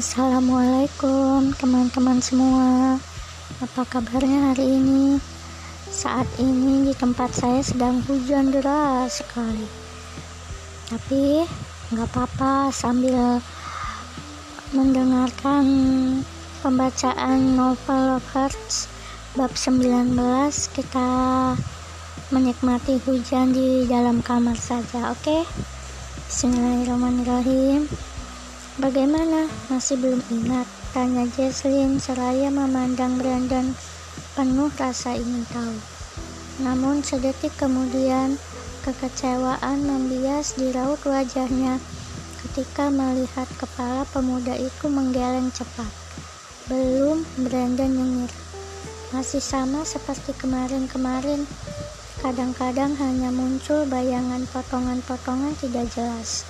Assalamualaikum teman-teman semua Apa kabarnya hari ini? Saat ini di tempat saya sedang hujan deras sekali Tapi nggak apa-apa sambil mendengarkan pembacaan novel Lovers bab 19 kita menikmati hujan di dalam kamar saja oke okay? Bismillahirrahmanirrahim Bagaimana? Masih belum ingat? Tanya Jesslyn seraya memandang Brandon penuh rasa ingin tahu. Namun sedetik kemudian, kekecewaan membias di raut wajahnya ketika melihat kepala pemuda itu menggeleng cepat. Belum, Brandon nyengir. Masih sama seperti kemarin-kemarin. Kadang-kadang hanya muncul bayangan potongan-potongan tidak jelas.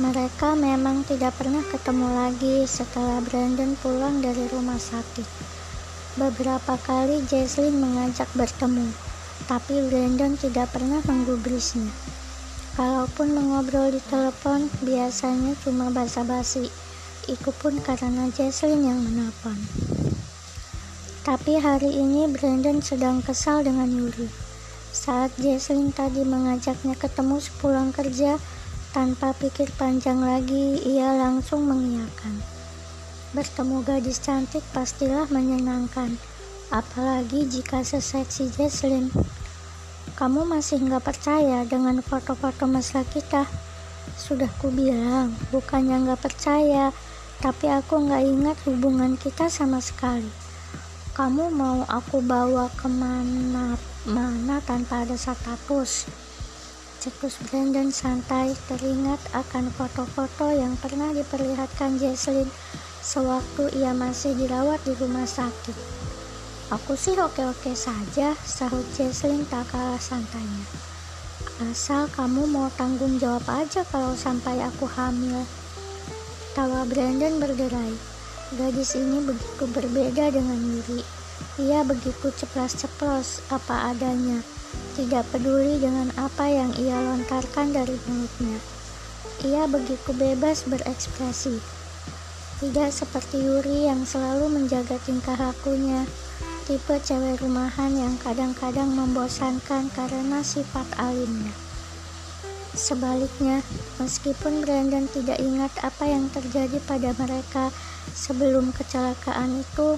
Mereka memang tidak pernah ketemu lagi setelah Brandon pulang dari rumah sakit. Beberapa kali Jesslyn mengajak bertemu, tapi Brandon tidak pernah menggubrisnya. Kalaupun mengobrol di telepon, biasanya cuma basa-basi. Itu pun karena Jesslyn yang menelpon. Tapi hari ini Brandon sedang kesal dengan Yuri. Saat Jesslyn tadi mengajaknya ketemu sepulang kerja, tanpa pikir panjang lagi, ia langsung mengiyakan. Bertemu gadis cantik pastilah menyenangkan, apalagi jika seseksi Jesslyn. Kamu masih nggak percaya dengan foto-foto mesra kita? Sudah kubilang, bukannya nggak percaya, tapi aku nggak ingat hubungan kita sama sekali. Kamu mau aku bawa ke mana-mana tanpa ada status? Cetus Brandon santai teringat akan foto-foto yang pernah diperlihatkan Jesslyn sewaktu ia masih dirawat di rumah sakit. Aku sih oke-oke saja, sahut Jesslyn tak kalah santainya. Asal kamu mau tanggung jawab aja kalau sampai aku hamil. Tawa Brandon berderai. Gadis ini begitu berbeda dengan Yuri. Ia begitu ceplas-ceplos apa adanya tidak peduli dengan apa yang ia lontarkan dari mulutnya. Ia begitu bebas berekspresi. Tidak seperti Yuri yang selalu menjaga tingkah lakunya, tipe cewek rumahan yang kadang-kadang membosankan karena sifat alimnya. Sebaliknya, meskipun Brandon tidak ingat apa yang terjadi pada mereka sebelum kecelakaan itu,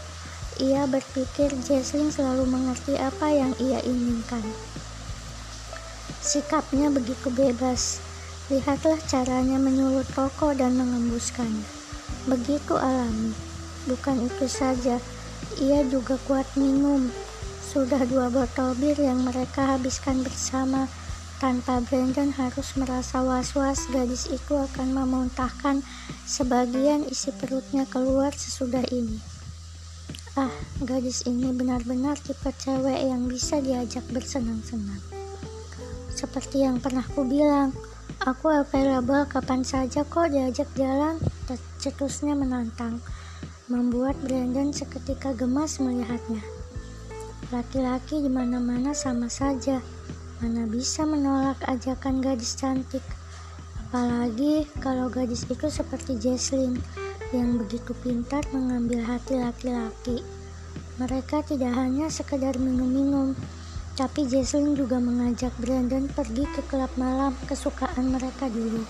ia berpikir Jesslyn selalu mengerti apa yang ia inginkan. Sikapnya begitu bebas. Lihatlah caranya menyulut rokok dan mengembuskannya. Begitu alami. Bukan itu saja, ia juga kuat minum. Sudah dua botol bir yang mereka habiskan bersama tanpa Brandon harus merasa was-was gadis itu akan memuntahkan sebagian isi perutnya keluar sesudah ini. Ah, gadis ini benar-benar tipe cewek yang bisa diajak bersenang-senang. Seperti yang pernah ku bilang, aku available kapan saja kok diajak jalan, cetusnya menantang, membuat Brandon seketika gemas melihatnya. Laki-laki di mana-mana sama saja, mana bisa menolak ajakan gadis cantik. Apalagi kalau gadis itu seperti Jesslyn yang begitu pintar mengambil hati laki-laki. Mereka tidak hanya sekedar minum-minum, tapi Jesslyn juga mengajak Brandon pergi ke klub malam kesukaan mereka dulu.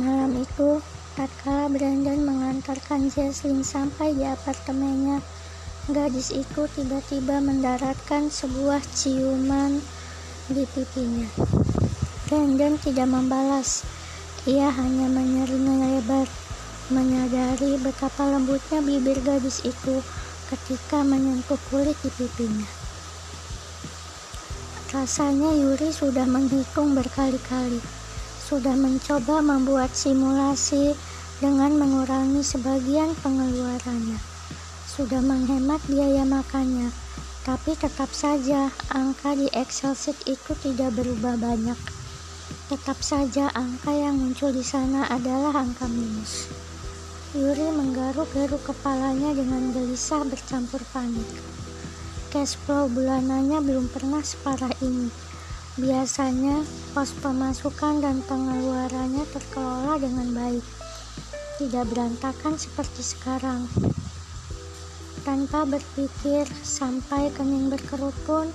Malam itu, tatkala Brandon mengantarkan Jesslyn sampai di apartemennya, gadis itu tiba-tiba mendaratkan sebuah ciuman di pipinya. Brandon tidak membalas, ia hanya menyering lebar, menyadari betapa lembutnya bibir gadis itu ketika menyentuh kulit di pipinya. Rasanya Yuri sudah menghitung berkali-kali, sudah mencoba membuat simulasi dengan mengurangi sebagian pengeluarannya, sudah menghemat biaya makannya, tapi tetap saja angka di Excel sheet itu tidak berubah banyak. Tetap saja angka yang muncul di sana adalah angka minus. Yuri menggaruk-garuk kepalanya dengan gelisah bercampur panik. Cash flow bulanannya belum pernah separah ini. Biasanya, pos pemasukan dan pengeluarannya terkelola dengan baik, tidak berantakan seperti sekarang. Tanpa berpikir sampai kening berkerut pun,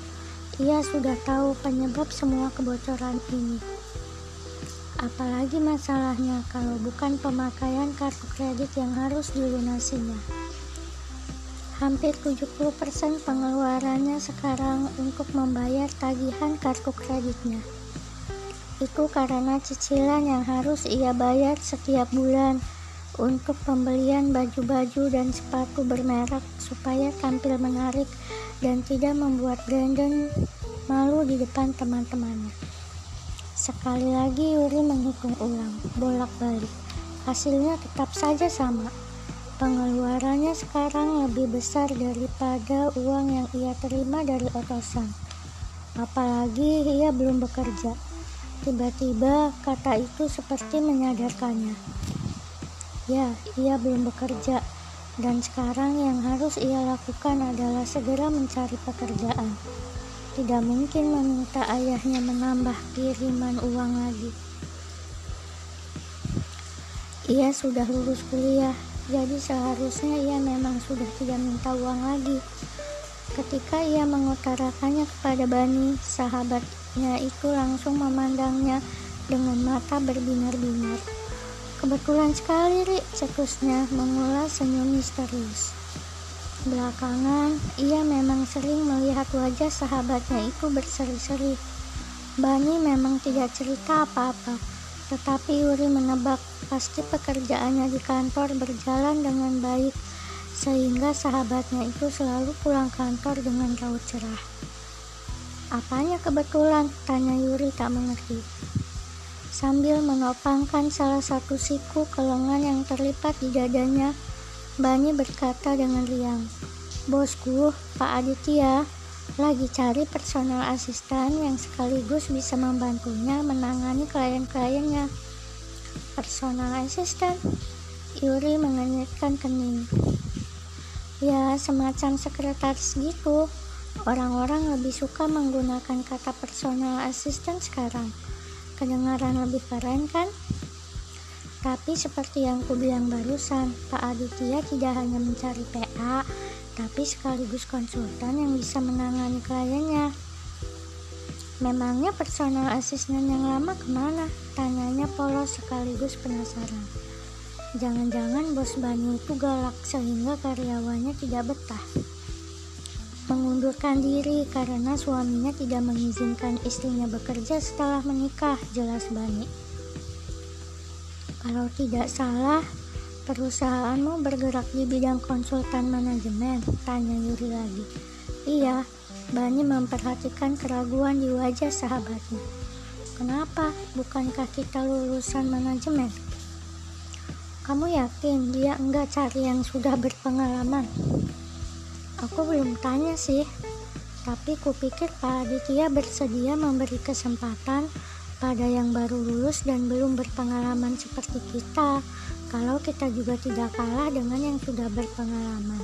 ia sudah tahu penyebab semua kebocoran ini. Apalagi masalahnya kalau bukan pemakaian kartu kredit yang harus dilunasinya. Hampir 70% pengeluarannya sekarang untuk membayar tagihan kartu kreditnya. Itu karena cicilan yang harus ia bayar setiap bulan untuk pembelian baju-baju dan sepatu bermerek supaya tampil menarik dan tidak membuat Brandon malu di depan teman-temannya. Sekali lagi Yuri menghitung ulang, bolak-balik. Hasilnya tetap saja sama, Pengeluarannya sekarang lebih besar daripada uang yang ia terima dari otosan. Apalagi ia belum bekerja. Tiba-tiba kata itu seperti menyadarkannya. Ya, ia belum bekerja. Dan sekarang yang harus ia lakukan adalah segera mencari pekerjaan. Tidak mungkin meminta ayahnya menambah kiriman uang lagi. Ia sudah lulus kuliah jadi seharusnya ia memang sudah tidak minta uang lagi. Ketika ia mengutarakannya kepada Bani, sahabatnya itu langsung memandangnya dengan mata berbinar-binar. Kebetulan sekali, Ri, cetusnya mengulas senyum misterius. Belakangan, ia memang sering melihat wajah sahabatnya itu berseri-seri. Bani memang tidak cerita apa-apa, tetapi Yuri menebak pasti pekerjaannya di kantor berjalan dengan baik sehingga sahabatnya itu selalu pulang kantor dengan raut cerah. Apanya kebetulan? Tanya Yuri tak mengerti. Sambil menopangkan salah satu siku ke lengan yang terlipat di dadanya, Bani berkata dengan riang, Bosku, Pak Aditya, lagi cari personal asisten yang sekaligus bisa membantunya menangani klien-kliennya. Personal asisten? Yuri mengenyitkan kening. Ya, semacam sekretaris gitu. Orang-orang lebih suka menggunakan kata personal asisten sekarang. Kedengaran lebih keren kan? Tapi seperti yang ku bilang barusan, Pak Aditya tidak hanya mencari PA, tapi sekaligus konsultan yang bisa menangani kliennya. Memangnya personal asisten yang lama ke mana? Tanyanya polos sekaligus penasaran. Jangan-jangan bos Bani itu galak sehingga karyawannya tidak betah. Mengundurkan diri karena suaminya tidak mengizinkan istrinya bekerja setelah menikah, jelas Bani. Kalau tidak salah, Perusahaanmu bergerak di bidang konsultan manajemen? Tanya Yuri lagi. Iya, Bani memperhatikan keraguan di wajah sahabatnya. Kenapa? Bukankah kita lulusan manajemen? Kamu yakin dia enggak cari yang sudah berpengalaman? Aku belum tanya sih, tapi kupikir Pak Aditya bersedia memberi kesempatan pada yang baru lulus dan belum berpengalaman seperti kita kalau kita juga tidak kalah dengan yang sudah berpengalaman.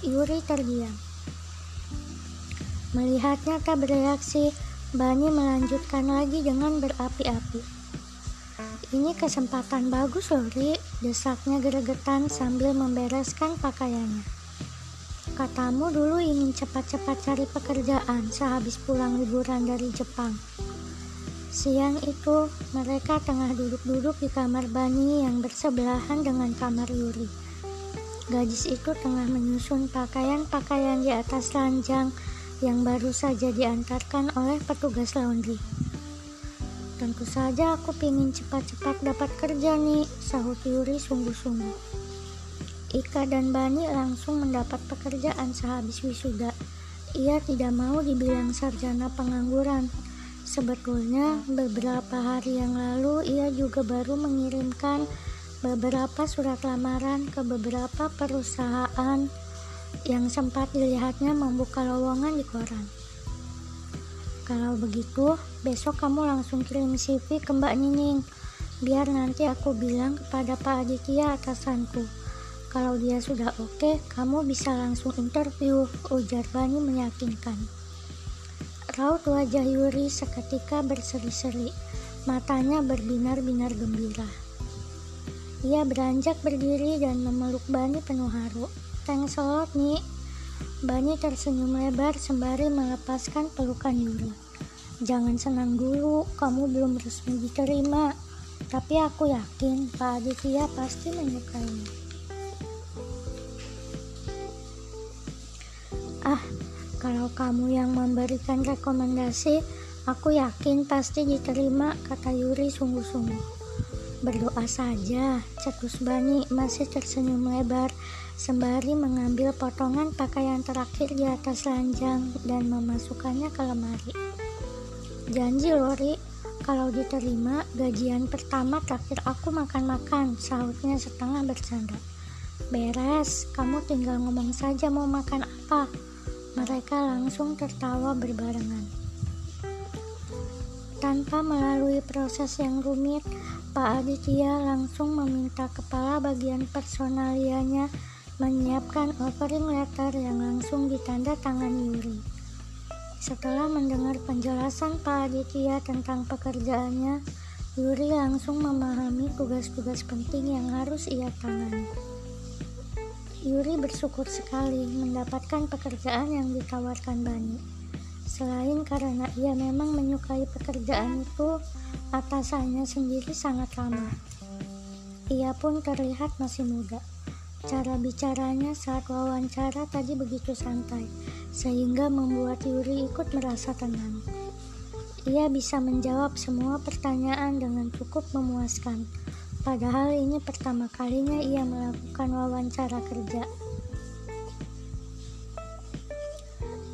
Yuri terdiam. Melihatnya tak bereaksi, Bani melanjutkan lagi dengan berapi-api. Ini kesempatan bagus loh, Ri, desaknya geregetan sambil membereskan pakaiannya. Katamu dulu ingin cepat-cepat cari pekerjaan sehabis pulang liburan dari Jepang. Siang itu, mereka tengah duduk-duduk di kamar Bani yang bersebelahan dengan kamar Yuri. Gadis itu tengah menyusun pakaian-pakaian di atas ranjang yang baru saja diantarkan oleh petugas laundry. Tentu saja aku ingin cepat-cepat dapat kerja nih, sahut Yuri sungguh-sungguh. Ika dan Bani langsung mendapat pekerjaan sehabis wisuda. Ia tidak mau dibilang sarjana pengangguran, Sebetulnya beberapa hari yang lalu ia juga baru mengirimkan beberapa surat lamaran ke beberapa perusahaan yang sempat dilihatnya membuka lowongan di koran. Kalau begitu, besok kamu langsung kirim CV ke Mbak Nining. Biar nanti aku bilang kepada Pak Aditya atasanku. Kalau dia sudah oke, kamu bisa langsung interview, ujar Bani meyakinkan. Raut wajah Yuri seketika berseri-seri, matanya berbinar-binar gembira. Ia beranjak berdiri dan memeluk Bani penuh haru. Thanks a lot. Bani tersenyum lebar sembari melepaskan pelukan Yuri. Jangan senang dulu, kamu belum resmi diterima. Tapi aku yakin Pak Aditya pasti menyukainya. Ah, kalau kamu yang memberikan rekomendasi, aku yakin pasti diterima, kata Yuri sungguh-sungguh. Berdoa saja, cetus Bani masih tersenyum lebar sembari mengambil potongan pakaian terakhir di atas ranjang dan memasukkannya ke lemari. Janji Lori, kalau diterima, gajian pertama terakhir aku makan-makan, sahutnya setengah bercanda. Beres, kamu tinggal ngomong saja mau makan apa. Mereka langsung tertawa berbarengan. Tanpa melalui proses yang rumit, Pak Aditya langsung meminta kepala bagian personalianya menyiapkan offering letter yang langsung ditanda tangan Yuri. Setelah mendengar penjelasan Pak Aditya tentang pekerjaannya, Yuri langsung memahami tugas-tugas penting yang harus ia tangani. Yuri bersyukur sekali mendapatkan pekerjaan yang ditawarkan Bani. Selain karena ia memang menyukai pekerjaan itu, atasannya sendiri sangat ramah. Ia pun terlihat masih muda. Cara bicaranya saat wawancara tadi begitu santai, sehingga membuat Yuri ikut merasa tenang. Ia bisa menjawab semua pertanyaan dengan cukup memuaskan Padahal ini pertama kalinya ia melakukan wawancara kerja.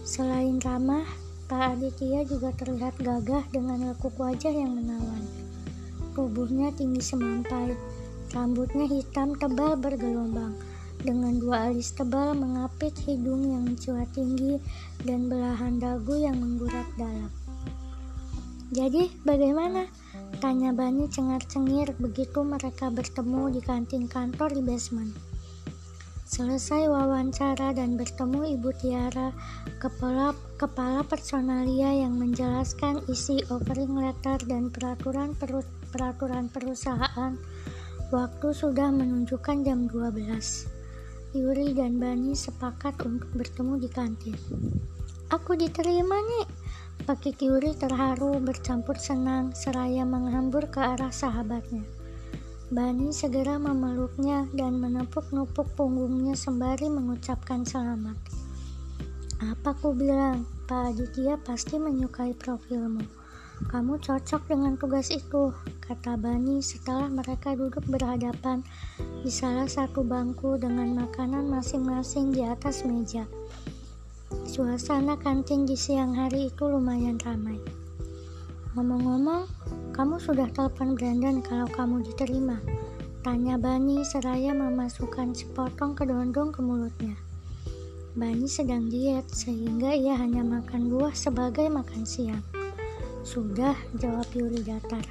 Selain ramah, Pak Aditya juga terlihat gagah dengan lekuk wajah yang menawan. Tubuhnya tinggi semampai, rambutnya hitam tebal bergelombang, dengan dua alis tebal mengapit hidung yang mencuat tinggi dan belahan dagu yang menggurat dalam. Jadi, bagaimana? Tanya Bani cengar-cengir begitu mereka bertemu di kantin kantor di basement. Selesai wawancara dan bertemu Ibu Tiara, kepala, kepala personalia yang menjelaskan isi offering letter dan peraturan peru, peraturan perusahaan, waktu sudah menunjukkan jam 12. Yuri dan Bani sepakat untuk bertemu di kantin. Aku diterima nih, Pak Yuri terharu bercampur senang seraya menghambur ke arah sahabatnya. Bani segera memeluknya dan menepuk-nepuk punggungnya sembari mengucapkan selamat. Apa ku bilang, Pak Aditya pasti menyukai profilmu. Kamu cocok dengan tugas itu, kata Bani setelah mereka duduk berhadapan di salah satu bangku dengan makanan masing-masing di atas meja. Suasana kantin di siang hari itu lumayan ramai. Ngomong-ngomong, kamu sudah telepon Brandon kalau kamu diterima? Tanya Bani seraya memasukkan sepotong kedondong ke mulutnya. Bani sedang diet sehingga ia hanya makan buah sebagai makan siang. Sudah, jawab Yuri datar.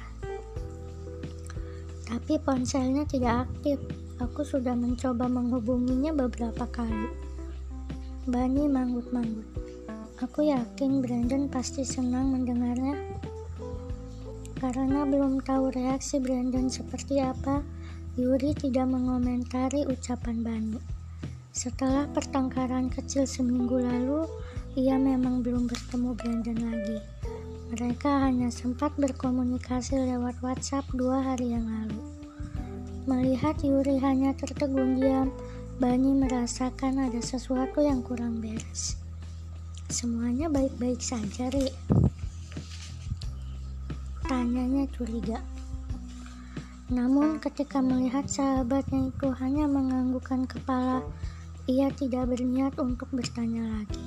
Tapi ponselnya tidak aktif. Aku sudah mencoba menghubunginya beberapa kali. Bani manggut-manggut. Aku yakin Brandon pasti senang mendengarnya. Karena belum tahu reaksi Brandon seperti apa, Yuri tidak mengomentari ucapan Bani. Setelah pertengkaran kecil seminggu lalu, ia memang belum bertemu Brandon lagi. Mereka hanya sempat berkomunikasi lewat WhatsApp dua hari yang lalu. Melihat Yuri hanya tertegun diam, Bani merasakan ada sesuatu yang kurang beres. Semuanya baik-baik saja, Ri. Tanyanya curiga. Namun ketika melihat sahabatnya itu hanya menganggukkan kepala, ia tidak berniat untuk bertanya lagi.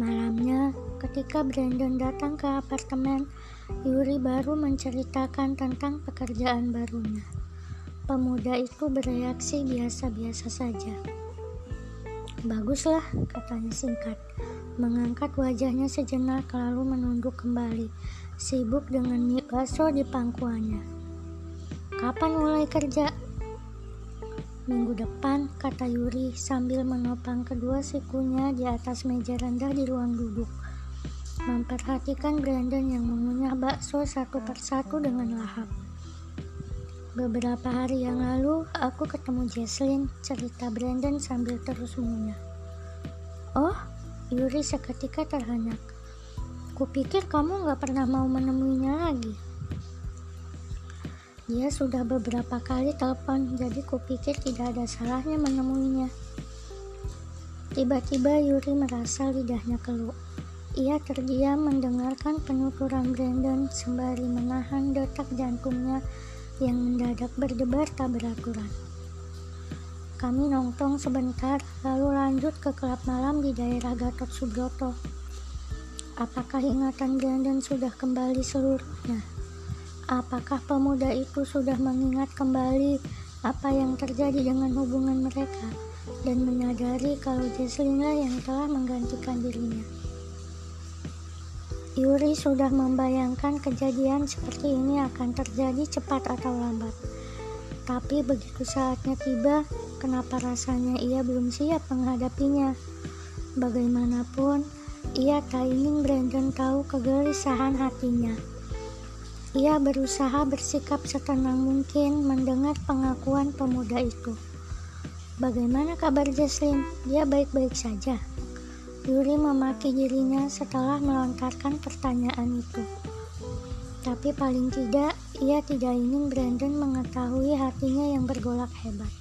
Malamnya, ketika Brandon datang ke apartemen, Yuri baru menceritakan tentang pekerjaan barunya. Pemuda itu bereaksi biasa-biasa saja. Baguslah, katanya singkat. Mengangkat wajahnya sejenak lalu menunduk kembali, sibuk dengan mie bakso di pangkuannya. Kapan mulai kerja? Minggu depan, kata Yuri sambil menopang kedua sikunya di atas meja rendah di ruang duduk. memperhatikan Brandon yang mengunyah bakso satu persatu dengan lahap. Beberapa hari yang lalu, aku ketemu Jesslyn, cerita Brandon sambil terus mengunyah. Oh, Yuri seketika terhenyak. Kupikir kamu gak pernah mau menemuinya lagi. Dia sudah beberapa kali telepon, jadi kupikir tidak ada salahnya menemuinya. Tiba-tiba Yuri merasa lidahnya keluh. Ia terdiam mendengarkan penuturan Brandon sembari menahan detak jantungnya yang mendadak berdebar tak beraturan. Kami nongkrong sebentar, lalu lanjut ke klub malam di daerah Gatot Subroto. Apakah ingatan Brandon sudah kembali seluruhnya? Apakah pemuda itu sudah mengingat kembali apa yang terjadi dengan hubungan mereka dan menyadari kalau Jesslyn yang telah menggantikan dirinya? Yuri sudah membayangkan kejadian seperti ini akan terjadi cepat atau lambat. Tapi begitu saatnya tiba, kenapa rasanya ia belum siap menghadapinya? Bagaimanapun, ia tak ingin Brandon tahu kegelisahan hatinya. Ia berusaha bersikap setenang mungkin mendengar pengakuan pemuda itu. Bagaimana kabar Jesslyn? Dia baik-baik saja. Yuri memaki dirinya setelah melontarkan pertanyaan itu. Tapi paling tidak, ia tidak ingin Brandon mengetahui hatinya yang bergolak hebat.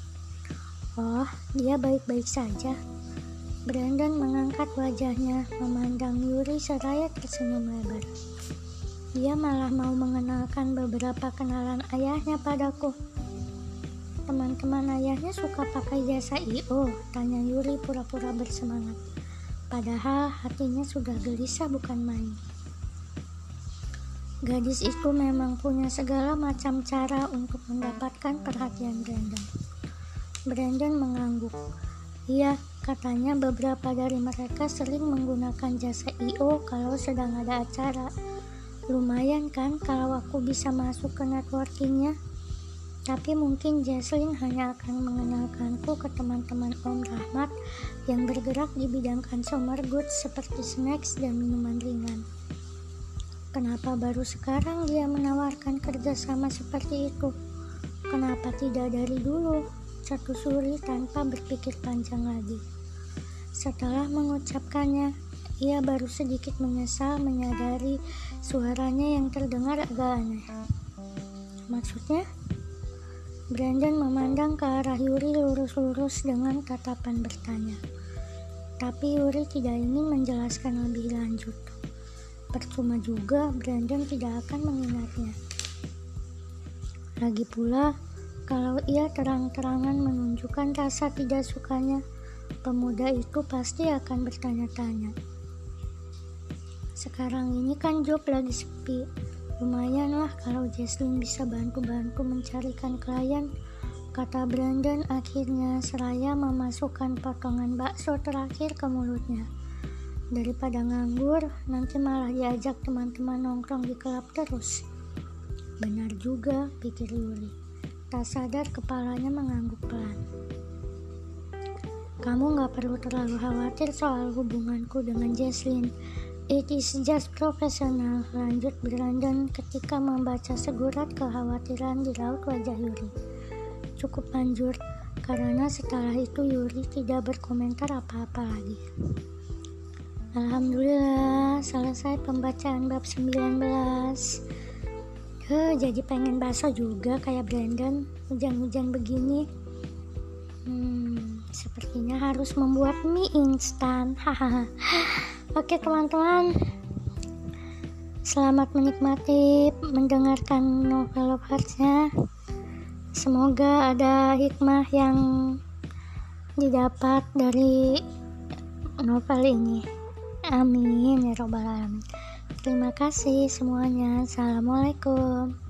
Oh, dia baik-baik saja. Brandon mengangkat wajahnya, memandang Yuri seraya tersenyum lebar. Dia malah mau mengenalkan beberapa kenalan ayahnya padaku. Teman-teman ayahnya suka pakai jasa I.O. Tanya Yuri pura-pura bersemangat. Padahal hatinya sudah gelisah bukan main. Gadis itu memang punya segala macam cara untuk mendapatkan perhatian Brandon. Brandon mengangguk. Iya, katanya beberapa dari mereka sering menggunakan jasa I.O. kalau sedang ada acara Lumayan kan kalau aku bisa masuk ke networkingnya. Tapi mungkin Jesslyn hanya akan mengenalkanku ke teman-teman Om Rahmat yang bergerak di bidang consumer goods seperti snacks dan minuman ringan. Kenapa baru sekarang dia menawarkan kerjasama seperti itu? Kenapa tidak dari dulu? Satu suri tanpa berpikir panjang lagi. Setelah mengucapkannya, ia baru sedikit menyesal menyadari suaranya yang terdengar agak aneh. Maksudnya? Brandon memandang ke arah Yuri lurus-lurus dengan tatapan bertanya. Tapi Yuri tidak ingin menjelaskan lebih lanjut. Percuma juga Brandon tidak akan mengingatnya. Lagi pula, kalau ia terang-terangan menunjukkan rasa tidak sukanya, pemuda itu pasti akan bertanya-tanya. Sekarang ini kan job lagi sepi. Lumayan lah kalau Jesslyn bisa bantu-bantu mencarikan klien. Kata Brandon akhirnya seraya memasukkan potongan bakso terakhir ke mulutnya. Daripada nganggur, nanti malah diajak teman-teman nongkrong di klub terus. Benar juga, pikir Yuri. Tak sadar kepalanya mengangguk pelan. Kamu gak perlu terlalu khawatir soal hubunganku dengan Jesslyn. It is just professional, lanjut Brandon ketika membaca segurat kekhawatiran di raut wajah Yuri. Cukup manjur, karena setelah itu Yuri tidak berkomentar apa-apa lagi. Alhamdulillah, selesai pembacaan bab 19. Huh, jadi pengen bakso juga kayak Brandon, hujan-hujan begini. Hmm, sepertinya harus membuat mie instan. Hahaha. Oke teman-teman, selamat menikmati mendengarkan novel Lovehearts-nya. Semoga ada hikmah yang didapat dari novel ini. Amin ya robbal alamin. Terima kasih semuanya. Assalamualaikum.